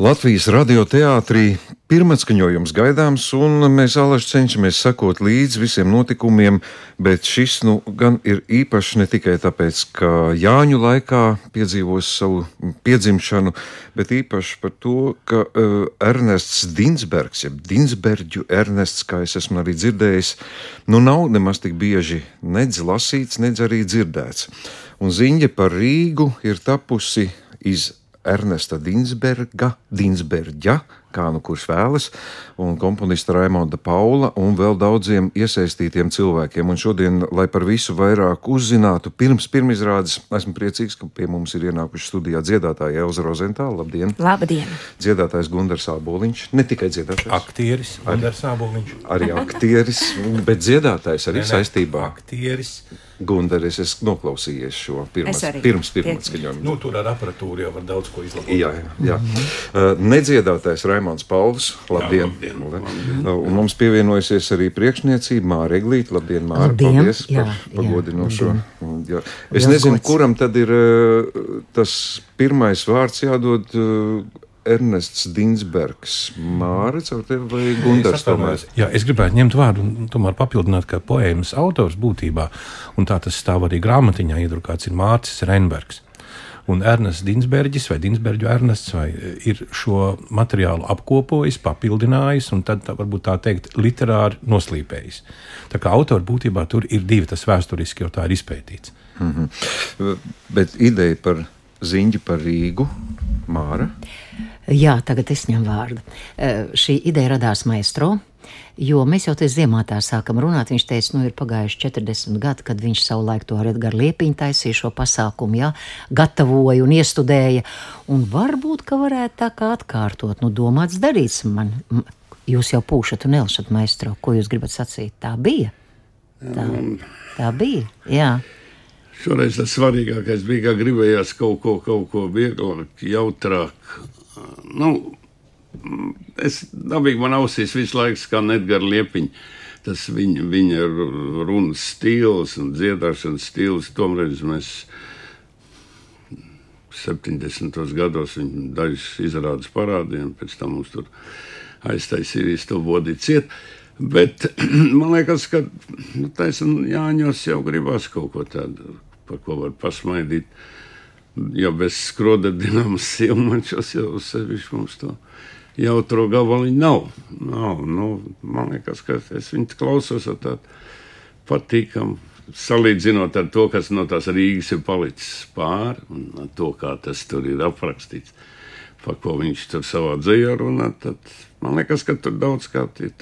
Latvijas radioteātrī pirmatskaņojums gaidāms, un mēs alaži cenšamies sekot līdzi visiem notikumiem, bet šis nu gan ir īpašs ne tikai tāpēc, ka Jāņu laikā piedzīvos savu piedzimšanu, bet īpaši par to, ka uh, Ernests Dinsbergs, jeb Dinsberģu Ernests, kā es esmu arī dzirdējis, nu nav nemaz tik bieži nedz lasīts, nedz arī dzirdēts. Un ziņa par Rīgu ir tapusi iz Ernesta Dinsberga, Dinsberģa, kā nu kurš vēlas, un komponista Raimonda Paula un vēl daudziem iesaistītiem cilvēkiem. Un šodien, lai par visu vairāk uzzinātu, pirms pirmizrādes, esmu priecīgs, ka pie mums ir ienākuši studijā dziedātāja Elza Rozentāla. Labdien! Labdien! Dziedātājs Gundars Āboliņš, ne tikai dziedātājs. Aktieris Gundars Āboliņš. Arī aktieris, bet dziedātājs arī Ne, ne, saistībā. Aktieris. Gundaris, es noklausījies šo pirmas, pirms pirmā skaņojuma. Nu, tur ar aparatūru jau var daudz ko izlabot. Jā, jā. jā. Uh, nedziedātais Raimons Pauls. Labdien! labdien, labdien. Uh, Un mums pievienojusies arī priekšniecība Māra Eglīte. Labdien, Māra! Labdien, Paldies jā, par jā, pagodinošo. Jā. Es Liels nezinu, gods. kuram tad ir uh, tas pirmais vārds jādod. Uh, Ernests Dinsbergs, Māris vai Gunārs? Es atvainojos. Jā, es gribētu ņemt vārdu un tomēr papildināt, ka poēmas autors būtībā, un tā tas stāv arī grāmatiņā iedrukāts, ir Mārcis Reinbergs. Un Ernests Dinsberģis vai Dinsberģu Ernests vai, ir šo materiālu apkopojis, papildinājis un tad tā, varbūt tā teikt literāri noslīpējis. Tā kā autori būtībā tur ir divi, tas vēsturiski jau tā ir izpētīts. Bet ideja par ziņu par Rīgu, Māra. Jā, tagad es ņemu vārdu. Eh, Šī ideja radās maestro. Jo mēs jau te ziemā tā sākam runāt. Viņš teica, nu ir pagājuši 40 gadi, kad viņš savulaik to ar Edgars Liepiņu taisīja šo pasākumu, jā, gatavoja un iestudēja. Un varbūt, ka varētu tā kā atkārtot, nu domāts darīts man. Jūs jau pūšat un elšat, maestro, ko jūs gribat sacīt? Tā bija. Tā, tā bija, jā. Šoreiz tas svarīgākais bija, ka gribējās kaut ko, kaut ko vieglāk, jautrāk. Nu, es dabīgi man ausīs visu laiku skan Edgars Liepiņš. Tas viņa, viņa ru- runas stils un dziedāšanas stils. Tomreiz mēs 70. gados viņa dažas izrādes parādījām, pēc tam mums tur aiztaisīja visu to bodīt ciet. Bet man liekas, ka nu, taisn, Jāņos jau gribās kaut ko tādu, par ko var pasmaidīt. Jo bez skrodardināmas silmačos jau sevišķi mums to jautro gabaliņu nav. nav nu, man liekas, ka es viņu klausos ar tādu patīkamu. Salīdzinot ar to, kas no tās Rīgas ir palicis pāri, un to, kā tas tur ir aprakstīts, par ko viņš tur savā dzīvē runā, tad man liekas, ka tur daudz kā ir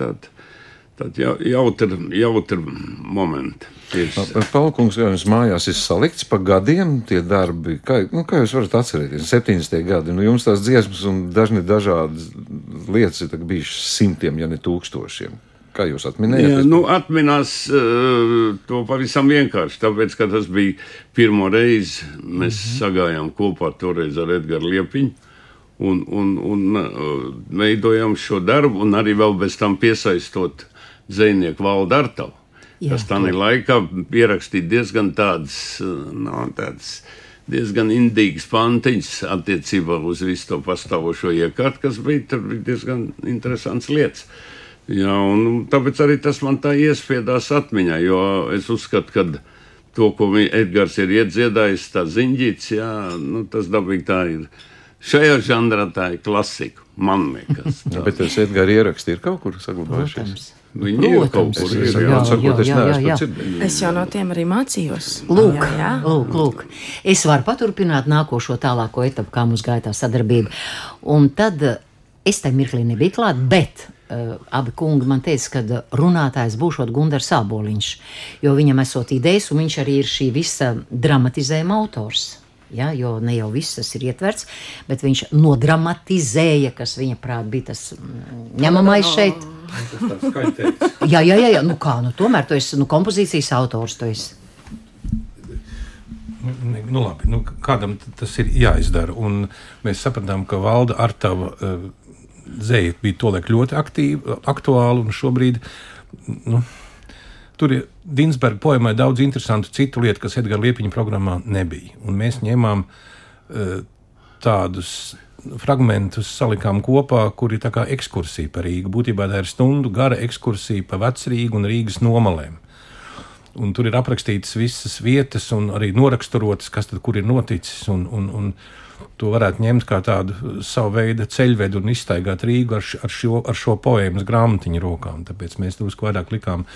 tādi tād jautri, jautri momenti. Palkungs, kā jums mājās ir salikts pa gadiem tie darbi? Kā, nu, kā jūs varat atcerēties? 70. gadi, nu jums tās dziesmas un dažni dažādas lietas ir bijušas simtiem, ja ne tūkstošiem. Kā jūs atminējat? Jā, nu, atminās uh, to pavisam vienkārši. Tāpēc, ka tas bija pirmo reizi, mēs mm -hmm. sagājām kopā toreiz ar Edgars Liepiņu. Un, un, un uh, veidojām šo darbu, un arī vēl bez tam piesaistot dzinieku valdu ar tavu. Jā, kas tā laikā pierakstīja diezgan tādas, no, tādas diezgan indīgas pantiņas attiecībā uz visu to pastāvošo iekārtu, kas bija, tur bija diezgan interesants lietas. Jā, un tāpēc arī tas man tā iespiedās atmiņā, jo es uzskatu, ka to, ko Edgars ir iedziedājis, tā ziņģīts, jā, nu, tas dabīgi tā ir. Šajā žanrā tā ir klasika, man liekas. Tā. Bet tas Edgars ieraksti ir kaut kur saglabājušies. Protams. Viņi ir kaut Protams. kur. Es, Ir, jā, jā. jā, jā, jā. Es jau no tiem arī mācījos. Lūk, jā, jā. lūk, lūk. Es varu paturpināt nākošo tālāko etapu, kā mums gāja tā sadarbība. Un tad eh, es tam mirklī nebiju klāt, bet uh, abi kungi man teica, ka runātājs būšot Gunārs Sāboliņš, jo viņam esot idejas, un viņš arī ir šī visa dramatizējuma autors. Ja, jo ne jau viss tas ir ietverts, bet viņš nodramatizēja, kas viņa prāt bija tas mm, ņemamais šeit. Jā, jā, jā, jā. Nu kā, nu tomēr tu esi nu, kompozīcijas autors. Tu esi. Nu, nu, labi, nu, kādam tas ir jāizdara. Un mēs sapratām, ka valda ar tavu uh, zēju bija tolaik ļoti aktīva, aktuāla un šobrīd. Nu, Tur ir Dinsberga poemai daudz interesantu citu lietu, kas Edgars Liepiņa programmā nebija. Un mēs ņēmām uh, tādus fragmentus salikām kopā, kur ir tā kā ekskursija par Rīgu. Būtībā tā ir stundu gara ekskursija pa vecrīgu un Rīgas nomalēm. Un tur ir aprakstītas visas vietas un arī noraksturotas, kas tur ir noticis. Un, un, un to varētu ņemt kā tādu savu veidu ceļvedu un iztaigāt Rīgu ar, ar, šo, ar šo poēmas grāmatiņu rokām. Tāpēc mēs drusku vairāk likām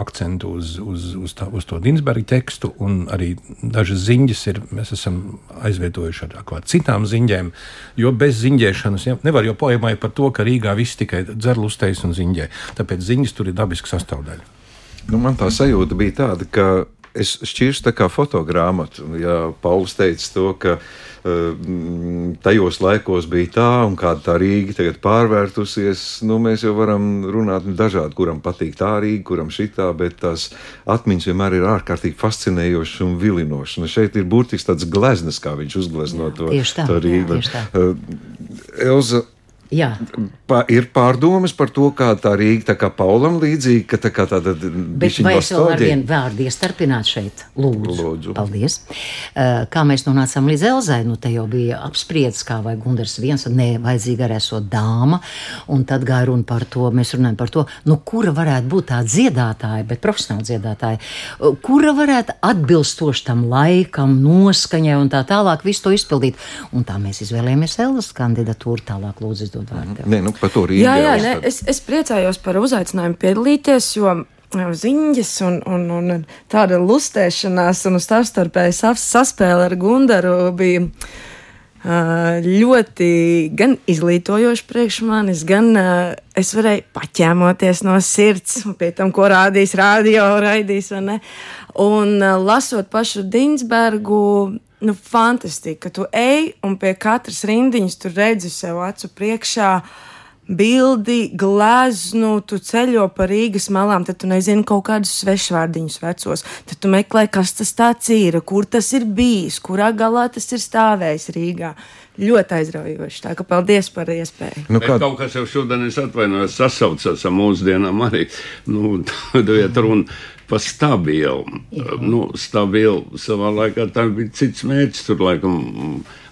akcentu uz, uz, uz, tā, uz to Dinsberga tekstu, un arī dažas ziņas ir, mēs esam aizvietojuši ar kaut citām ziņām, jo bez ziņģēšanas ja, nevar jau poemai par to, ka Rīgā viss tikai dzer lustējas un ziņģē. Tāpēc ziņas tur ir dabiska sastāvdaļa. Nu, man tā sajūta bija tāda, ka es šķirstu tā kā fotogrāmatu. Ja Pauls teica to, ka uh, tajos laikos bija tā, un kāda tā Rīga tagad pārvērtusies, nu, mēs jau varam runāt dažādi, kuram patīk tā Rīga, kuram šitā, bet tās atmiņas vienmēr ir ārkārtīgi fascinējošas un vilinošas. Un šeit ir burtiski tāds gleznas, kā viņš uzglezno to, tieši tā, to Rīgu. jā, tā. Uh, Elza, Jā, Pa, ir pārdomas par to, kā tā Rīga, tā kā Paulam līdzīga, ka tā kā tāda Bet vai es vēl ar vienu vārdu iestarpināt šeit? Lūdzu. Lūdzu. Paldies. Uh, kā mēs nonācām līdz Elzai, nu te jau bija apspriedis, kā vai Gundars viens, un nevajadzīga arī esot dāma, un tad gāja runa par to, mēs runājam par to, nu kura varētu būt tā dziedātāja, bet profesionāla dziedātāja, kura varētu atbilstoši tam laikam, noskaņai un tā tālāk visu to izpildīt. Un tā mēs izvēlējāmies Elzas kandidatūru tālāk, lūdzu, izdod vārdu. Nē, nu, par to Rīgā. Jā, jā, ne, es, es priecājos par uzaicinājumu piedalīties, jo ziņas un, un, un tāda lustēšanās un savstarpēji sas- saspēle ar Gundaru bija ļoti gan izglītojoši priekš manis, gan es varēju paķēmoties no sirds, un pie tam, ko rādīs rādio, raidīs vai ne. Un lasot pašu Dinsbergu, nu, fantastiski, ka tu ej un pie katras rindiņas tu redzi sev acu priekšā. Bildi, gleznu, tu ceļo pa Rīgas malām, tad tu nezini kaut kādus svešvārdiņus vecos. Tad tu meklē, kas tas tāds ir, kur tas ir bijis, kurā galā tas ir stāvējis Rīgā. Ļoti aizraujoši. Tā kā paldies par iespēju. Nu, Bet kā, kaut kas jau šodien, es atvainojos, sasaucas ar mūsdienām arī. Nu, Tad ir runa par stabilu. Nu, stabilu savā laikā tā bija cits mērķis, tur laikam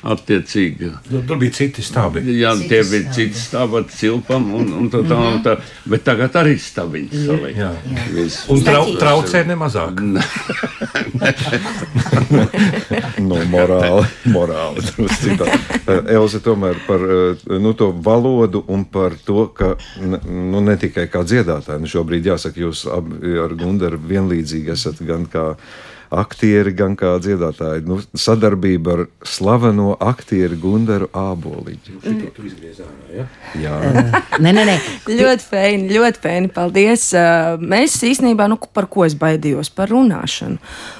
attiecīgi. Nu, tur bija citi stābi. Jā, Citi tie bija stāvi. citi stāvot cilpam un, un tā, tā, tā. Bet tagad arī stabiņi saliek. Jā. Viss. Un trau, traucē nemazāk. nu, morāli, morāli Elze tomēr par eh, nu, to valodu un par to, ka nu, ne tikai kā dziedātāji, nu, šobrīd jāsaka, jūs abi ar Gundaru vienlīdzīgi esat gan kā aktieri, gan kā dziedātāji. Nu, sadarbība ar slaveno aktieru Gundaru Āboliņu. Jā, Nē, nē, nē. Ļoti fēni, ļoti fēni. Paldies. Uh, Mēs īstenībā, nu, par ko es baidījos? Par runāšanu.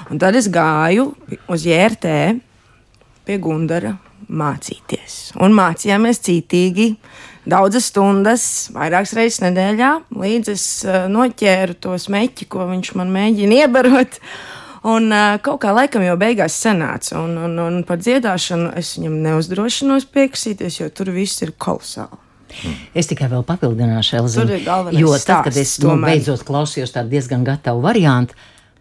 Un tad es gāju uz JRT pie Gundara mācīties. Un mācījāmies cītīgi. Daudzas stundas, vairākas reizes nedēļā, līdz es uh, noķēru to smeķi, ko viņš man mēģina iebarot. Un kaut kā laikam jau beigās sanāca. Un, un, un par dziedāšanu es viņam neuzdrošinos piekrasīties, jo tur viss ir kolosāli. Es tikai vēl papildināšu, Elza. Jo tad, kad stāsts es nu, beidzot klausījos tādu diezgan gatavu variantu,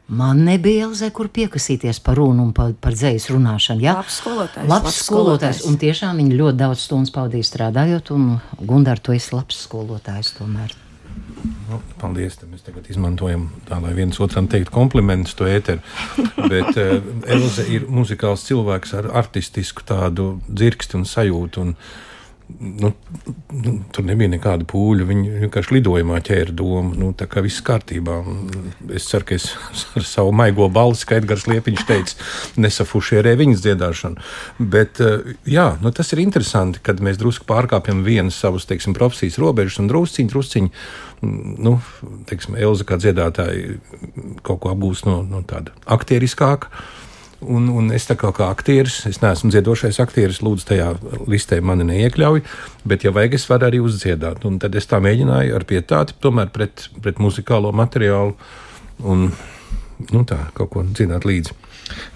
man nebija Elzē, kur piekasīties par runu un par, par dzējas runāšanu. Ja? Labs skolotājs, Labs labs skolotājs. skolotājs. Un tiešām viņi ļoti daudz stundu pavadīja strādājot, un Gundar, tu esi labs skolotājs tomēr. Nu, paldies. Tad mēs tagad izmantojam tā, lai viens otram teiktu komplimentus to ēteru. Bet uh, Elze ir muzikāls cilvēks ar artistisku tādu dzirksti un sajūtu. Un, Nu, nu, tur nebija nekāda pūļa. Viņa vienkārši lidojumā ķēra domu. Nu, tā kā viss kārtībā. Es ceru, ka es ar savu maigo balsi, kā Edgars Liepiņš teica, nesafušierē viņas dziedāšanu. Bet eh, jā, nu, tas ir interesanti, kad mēs drusku pārkāpjam vienas savas teiksim, profesijas robežas un drusciņi, drusciņi. Nu, teiksim, Elza kā dziedātāja kaut ko apgūst no, no tāda aktieriskāka. Un, un es kā, kā aktieris, es neesmu dziedošais aktieris, lūdzu, tajā listē mani neiekļauj, bet, ja vajag, es varu arī uzdziedāt. Un tad es tā mēģināju ar pietāti, tomēr pret, pret muzikālo materiālu un nu, tā, kaut ko dziedāt līdzi.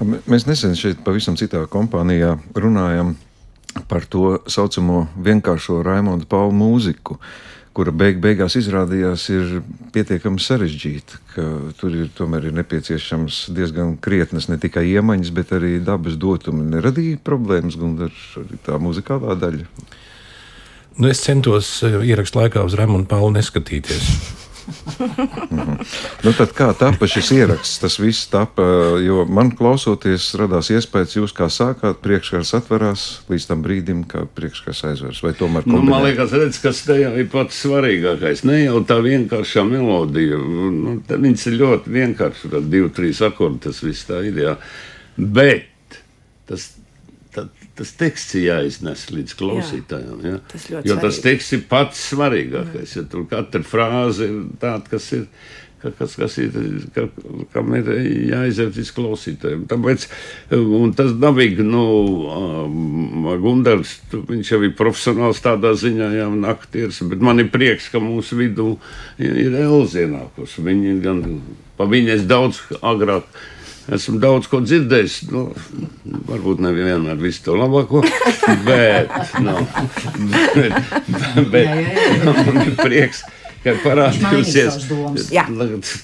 Mēs nesen šeit pavisam citā kompānijā runājam par to saucamo vienkāršo Raimondu Pauli mūziku, kura beig beigās izrādījās ir pietiekami sarežģīta, tur ir tomēr ir nepieciešams diezgan krietnas ne tikai iemaņas, bet arī dabas dotumi. Neradīja problēmas, arī tā muzikālā daļa. Nu, es centos eh, ierakstīt laikā uz Rēmonu Pauli neskatīties. Nu, tad kā tapa šis ieraksts? Tas viss tapa, jo man klausoties, radās iespējas, jūs kā sākāt, priekškars atverās līdz tam brīdim, kad priekškars aizveras. Vai tomēr Nu, man kombinēt? liekas, redz, kas tajā ir pats svarīgākais. Ne jau tā vienkāršā melodija. Nu, viņas ir ļoti vienkāršas, tad divi, trīs akordi, tas viss tā ir. Jā. Bet tas, tas teksts ir jāiznes līdz klausītājiem. Jā. tas Jo tas svarīgi. teksts ir pats svarīgākais. Ja tur katra frāze ir tāda, kas ir. ka- Kas, kas ir, ka, kam ir jāiziet līdz klausītājiem. Tāpēc, tas dabīgi, nu, um, Gundars, tu- viņš jau ir profesionāls tādā ziņā, jau un aktieris, bet man ir prieks, ka mūsu vidū ir. Viņa ir gan, pa viņai es daudz agrāk. Esmu daudz ko dzirdējis, nu, varbūt nevienmēr visu to labāko, bet, nu, bet, bet man ir prieks, ka parādījusies savas domas. Jā.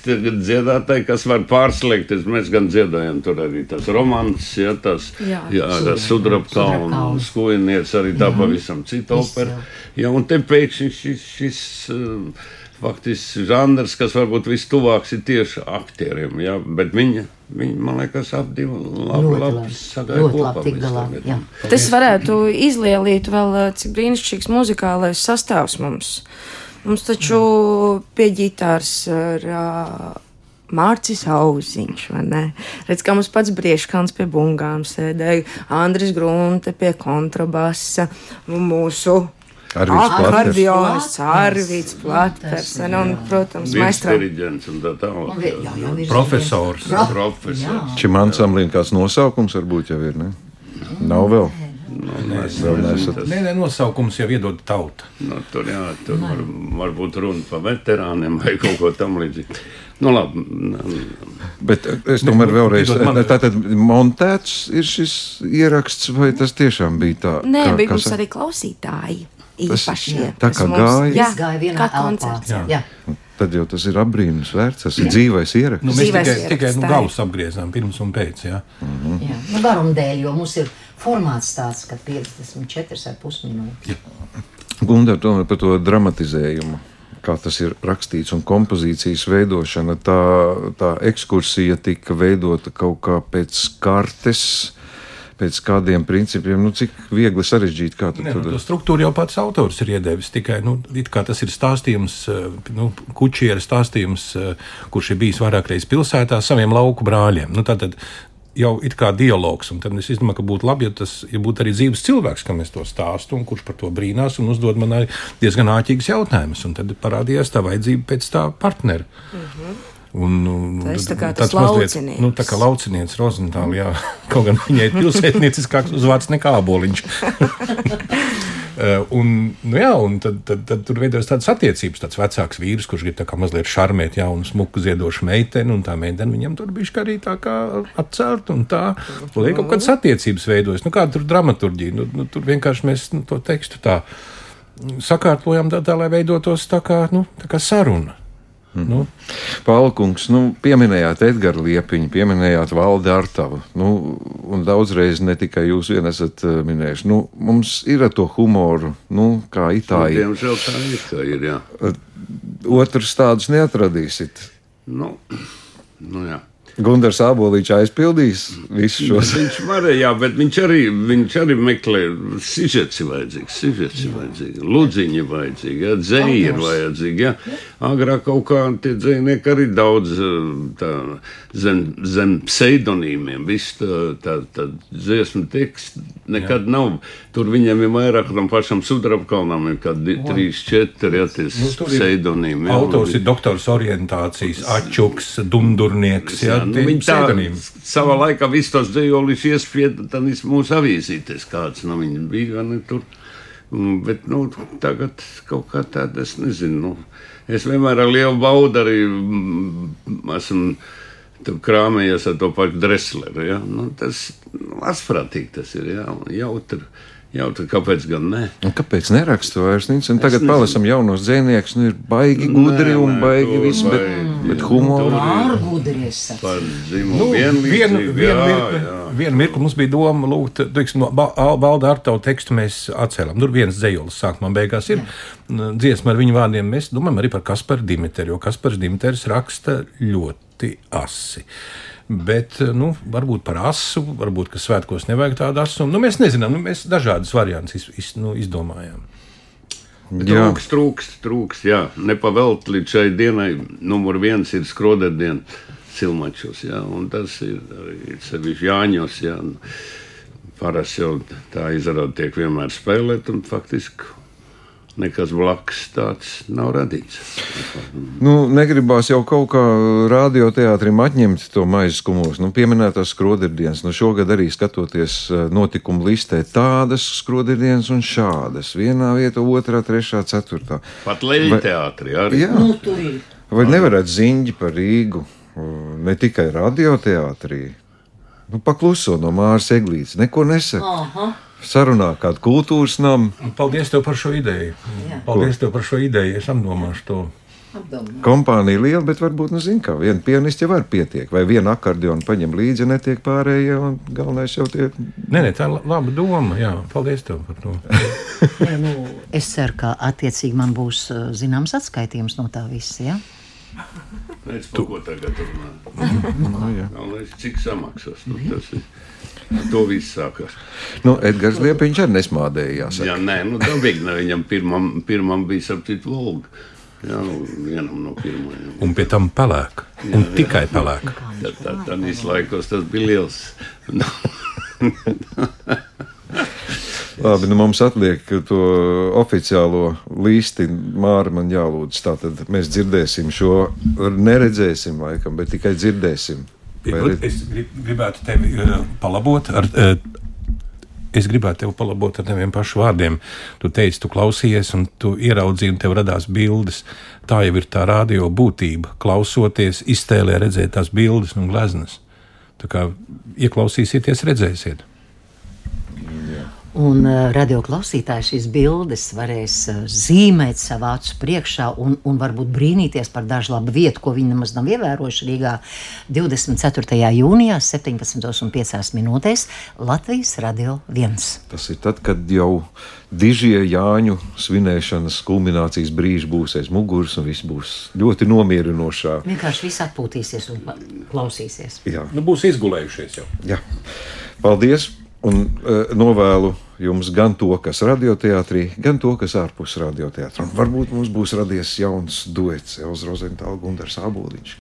tagad dziedātāji, kas var pārslēgties. Mēs gan dziedājam tur arī tas romans, ja, tas Jā. jā, sudrabkalns, Sudrabkalns. skojnieks arī tā pavisam cita opera. Jā, un te pēkšņi šis, šis uh, faktiski žanrs, kas varbūt vistuvāks ir tieši aktieriem, jā, bet viņa, viņa, man liekas, ap divu labi, labi sagāja kopā. galā. Tas varētu izlielīt vēl, eh, cik brīnišķīgs muzikālais sastāvs mums. Mums taču pie ģitāras ir uh, Mārcis Auziņš, vai ne? Redz, kā mums pats Brieškans pie bungām sēdēja, Andris Grunte pie kontrabasa, mūsu Platers. akordionists, Platers. Un, protams, virs- Profesors. Pro- Profesors. Šim ansamblim kāds nosaukums varbūt jau ir, ne? Nav vēl. Vēl nesat. Nē, nē, nosaukums jau iedod tauta. Nu, tur jā, tur var, var būt runa par veterāniem vai kaut ko tamlīdzīgu. Nu, labi. Bet es tomēr nu, vēlreiz, piedod man- tātad montēts ir šis ieraksts, vai tas tiešām bija tā? Nē, kā- bija mums arī klausītāji. Tas- Īpašie. tā kas kā mums- gāja? Jā, gāja vienā koncerts. Jā. Jā. Tad jau tas ir apbrīnums vērts, tas ir dzīvais ieraksts. Nu, mēs Dzīvais tikai, ieraksts, tikai nu, tā galus apgriezām pirms un pēc. Jā. Jā, nu, garuma dēļ, jo mums ir formāts tāds, ka 54,5 minūtes. Gundar, tomēr par to dramatizējumu. Kā tas ir rakstīts, un kompozīcijas veidošana, tā, tā ekskursija tika veidota kaut kā pēc kartes, pēc kādiem principiem. Nu, cik viegli sarežģīt, kā tu Nē, nu, to struktūru jau pats autors ir iedevis. Tikai nu, it kā tas ir stāstījums, eh, nu, kučiera stāstījums, eh, kurš ir bijis vairāk reizes pilsētā saviem lauku brāļiem. Nu, tātad, Jau ir kā dialogs, un tad es domāju, ka būtu labi, ja tas ja būtu arī dzīves cilvēks, kam es to stāstu, un kurš par to brīnās un uzdod man arī diezgan āķīgus jautājumus. Un tad parādījās tā vajadzība pēc tā partnera. Un, un, Tas tā kā tāds laucinieks. nu, tā kā laucinieca Rozentāla, jā, kaut gan viņai ir pilsētnieciskāks uzvārds nekā aboliņš. Uh, un, nu jā, un tad, tad, tad tur veidojas tādas attiecības. Tāds vecāks vīrs, kurš grib mazliet šarmēt jaunu, smuku ziedošu meiteni, un tā meitene viņam tur bija arī tā kā atcelt, un tā lai kaut kādas attiecības veidojas. Nu, kāda tur dramaturģija? Nu, nu, tur vienkārši mēs nu, to tekstu tā sakārtojam, tā, tā lai veidotos tā kā, nu, tā kā saruna. Nu, Palkungs, nu, pieminējāt Edgars Liepiņu, pieminējāt Valdi Artavu. Nu, un daudzreiz ne tikai jūs vien esat uh, minējuši. Nu, mums ir ar to humoru, nu, kā itāļi. Diemžēl tā ir. kā ir jā. Otrs tādus neatradīsiet. Nu, nu, jā. Gunārs Abolīčs aizpildīs visus šos. Viņš varēja, jā, bet viņš arī, viņš arī meklē, sižets ir vajadzīgs, sižets ir vajadzīgs, ludziņi ir vajadzīgi, jā, dzēji ir vajadzīgi, jā. Agrāk kaut kā tie dzējnieki arī daudz eh, tā, zem, zem pseidonīmiem, viss tā, tā, tā dziesmu teksts nekad jā. nav. Tur viņiem ir vairāk tam pašam sudrabkalnam, ir kādi trīs, četri, jā, tie nu, pseidonīmi. jā. autors ir doktors orientācijas, ačuks, dundurnieks. Jā, nu, tie viņi tā pseidonīmi. savā laikā visus tos dzīslis iespieda mūsu avīzītes, kāds no viņiem bija. Ne, tur. Bet nu, tagad kaut kā tāda, es nezinu. Nu, es vienmēr ar lielu baudu arī mm, esmu tur krāmējies ar to pašu Dresleru. Ja? Nu, tas nu, asprātīgi tas ir. Ja? Jautri, Jā, tad kāpēc gan ne? Un kāpēc nerakstu vairs? Nic? Un tagad palasam jaunos dzēniekus, nu ir baigi gudri Nē, un nē, baigi tur viss, bet, vai- bet humoru. tur- Ārgudries. Par Nu, dzimumu vienu, vienlīdzību. vienu, jā, mirkli, jā. vienu mirkli mums bija doma, lūgt, teiksim, no Valda ar tavu tekstu mēs atcēlām. Tur viens dzējolis sākumā beigās ir dziesma ar viņu vārdiem. Mēs domājam arī par Kasparu Dimitru, jo Kaspars Dimitrs raksta ļoti asi. Bet, nu, varbūt par asu, varbūt, ka svētkos nevajag tādu asu. Nu, mēs nezinām, nu, mēs dažādas variantus iz, iz, nu, izdomājām. Jā, Trūks, trūks, trūks. Jā, nepavelt līdz šai dienai. Numur viens ir skroderdiena cilmačos. Jā, un tas ir arī sevišķi Jāņos. Jā. Parasti jau tā izrāda tiek vienmēr spēlēt, un faktiski nekas blakus tāds nav radīts. Nu, negribās jau kaut kā radioteātrim atņemt to maizes kumus. Nu, pieminētās skroderdienas. Nu, šogad arī skatoties eh, notikumu listē, tādas skroderdienas un šādas. Vienā vietā, otrā, trešā, ceturtā. Pat leļu teātrī arī. Jā, Nu, tur ir. vai nevarētu ziņģi par Rīgu? Ne tikai radioteātrī. Nu, pakluso no Māras Eglītes, neko nesaka. Aha. Sarunā kādu kultūras namu. Paldies tev par šo ideju. Jā. Paldies tev par šo ideju. Es apdomāšu to. Apdomā. Kompānija liela, bet varbūt, nu, zina, kā viena pianists jau var pietiek. Vai viena akordiona paņem līdzi, netiek pārējie, un galvenais jau tie. Nē, nē, tā ir la- laba doma. Jā, paldies tev par to. Nē, nu, es ceru, ka attiecīgi man būs uh, zināms atskaitījums no tā visa. Ja? Pēc tam, ko tagad runā. Nu, jā. Cik samaksās. Nu, tas ir. Ar To viss sākās. nu, Edgars Liepiņš arī nesmādējās. Jā, nē, nu, dabīgi, ne, viņam pirmam, pirmam bija sapcīt Volga. Jā, nu, vienam no pirmajiem. Un pie tam pelēk. Un tikai pelēk. Tad, tad, tad laikos tas bija liels. Labi, nu mums atliek to oficiālo līsti. Māra man jālūdz. Tātad mēs dzirdēsim šo, neredzēsim laikam, bet tikai dzirdēsim. Es grib, gribētu tevi uh, palabot. Ar, uh, es gribētu tevi palabot ar taviem pašiem vārdiem. Tu teici, tu klausījies, un tu ieraudzīji, un tev radās bildes. Tā jau ir tā radio būtība. Klausoties, iztēlē redzēt tās bildes un gleznas. Tā kā ieklausīsieties, redzēsiet. Un uh, radioklausītāji šīs bildes varēs uh, zīmēt savā acu priekšā un, un varbūt brīnīties par dažu labu vietu, ko viņi nemaz nav ievērojuši Rīgā 24. jūnijā, 17,5 minūtēs Latvijas Radio 1. Tas ir tad, kad jau dižie Jāņu svinēšanas kulminācijas brīži būs aiz muguras, un viss būs ļoti nomierinošā. Vienkārši viss atpūtīsies un klausīsies. Jā, Nu, būs izgulējušies jau. jā. Paldies! Un uh, novēlu jums gan to, kas radioteātrī, gan to, kas ārpus radioteātrā. Un Varbūt mums būs radies jauns duets, Elza Rozentāla, Gunārs Aboliņš.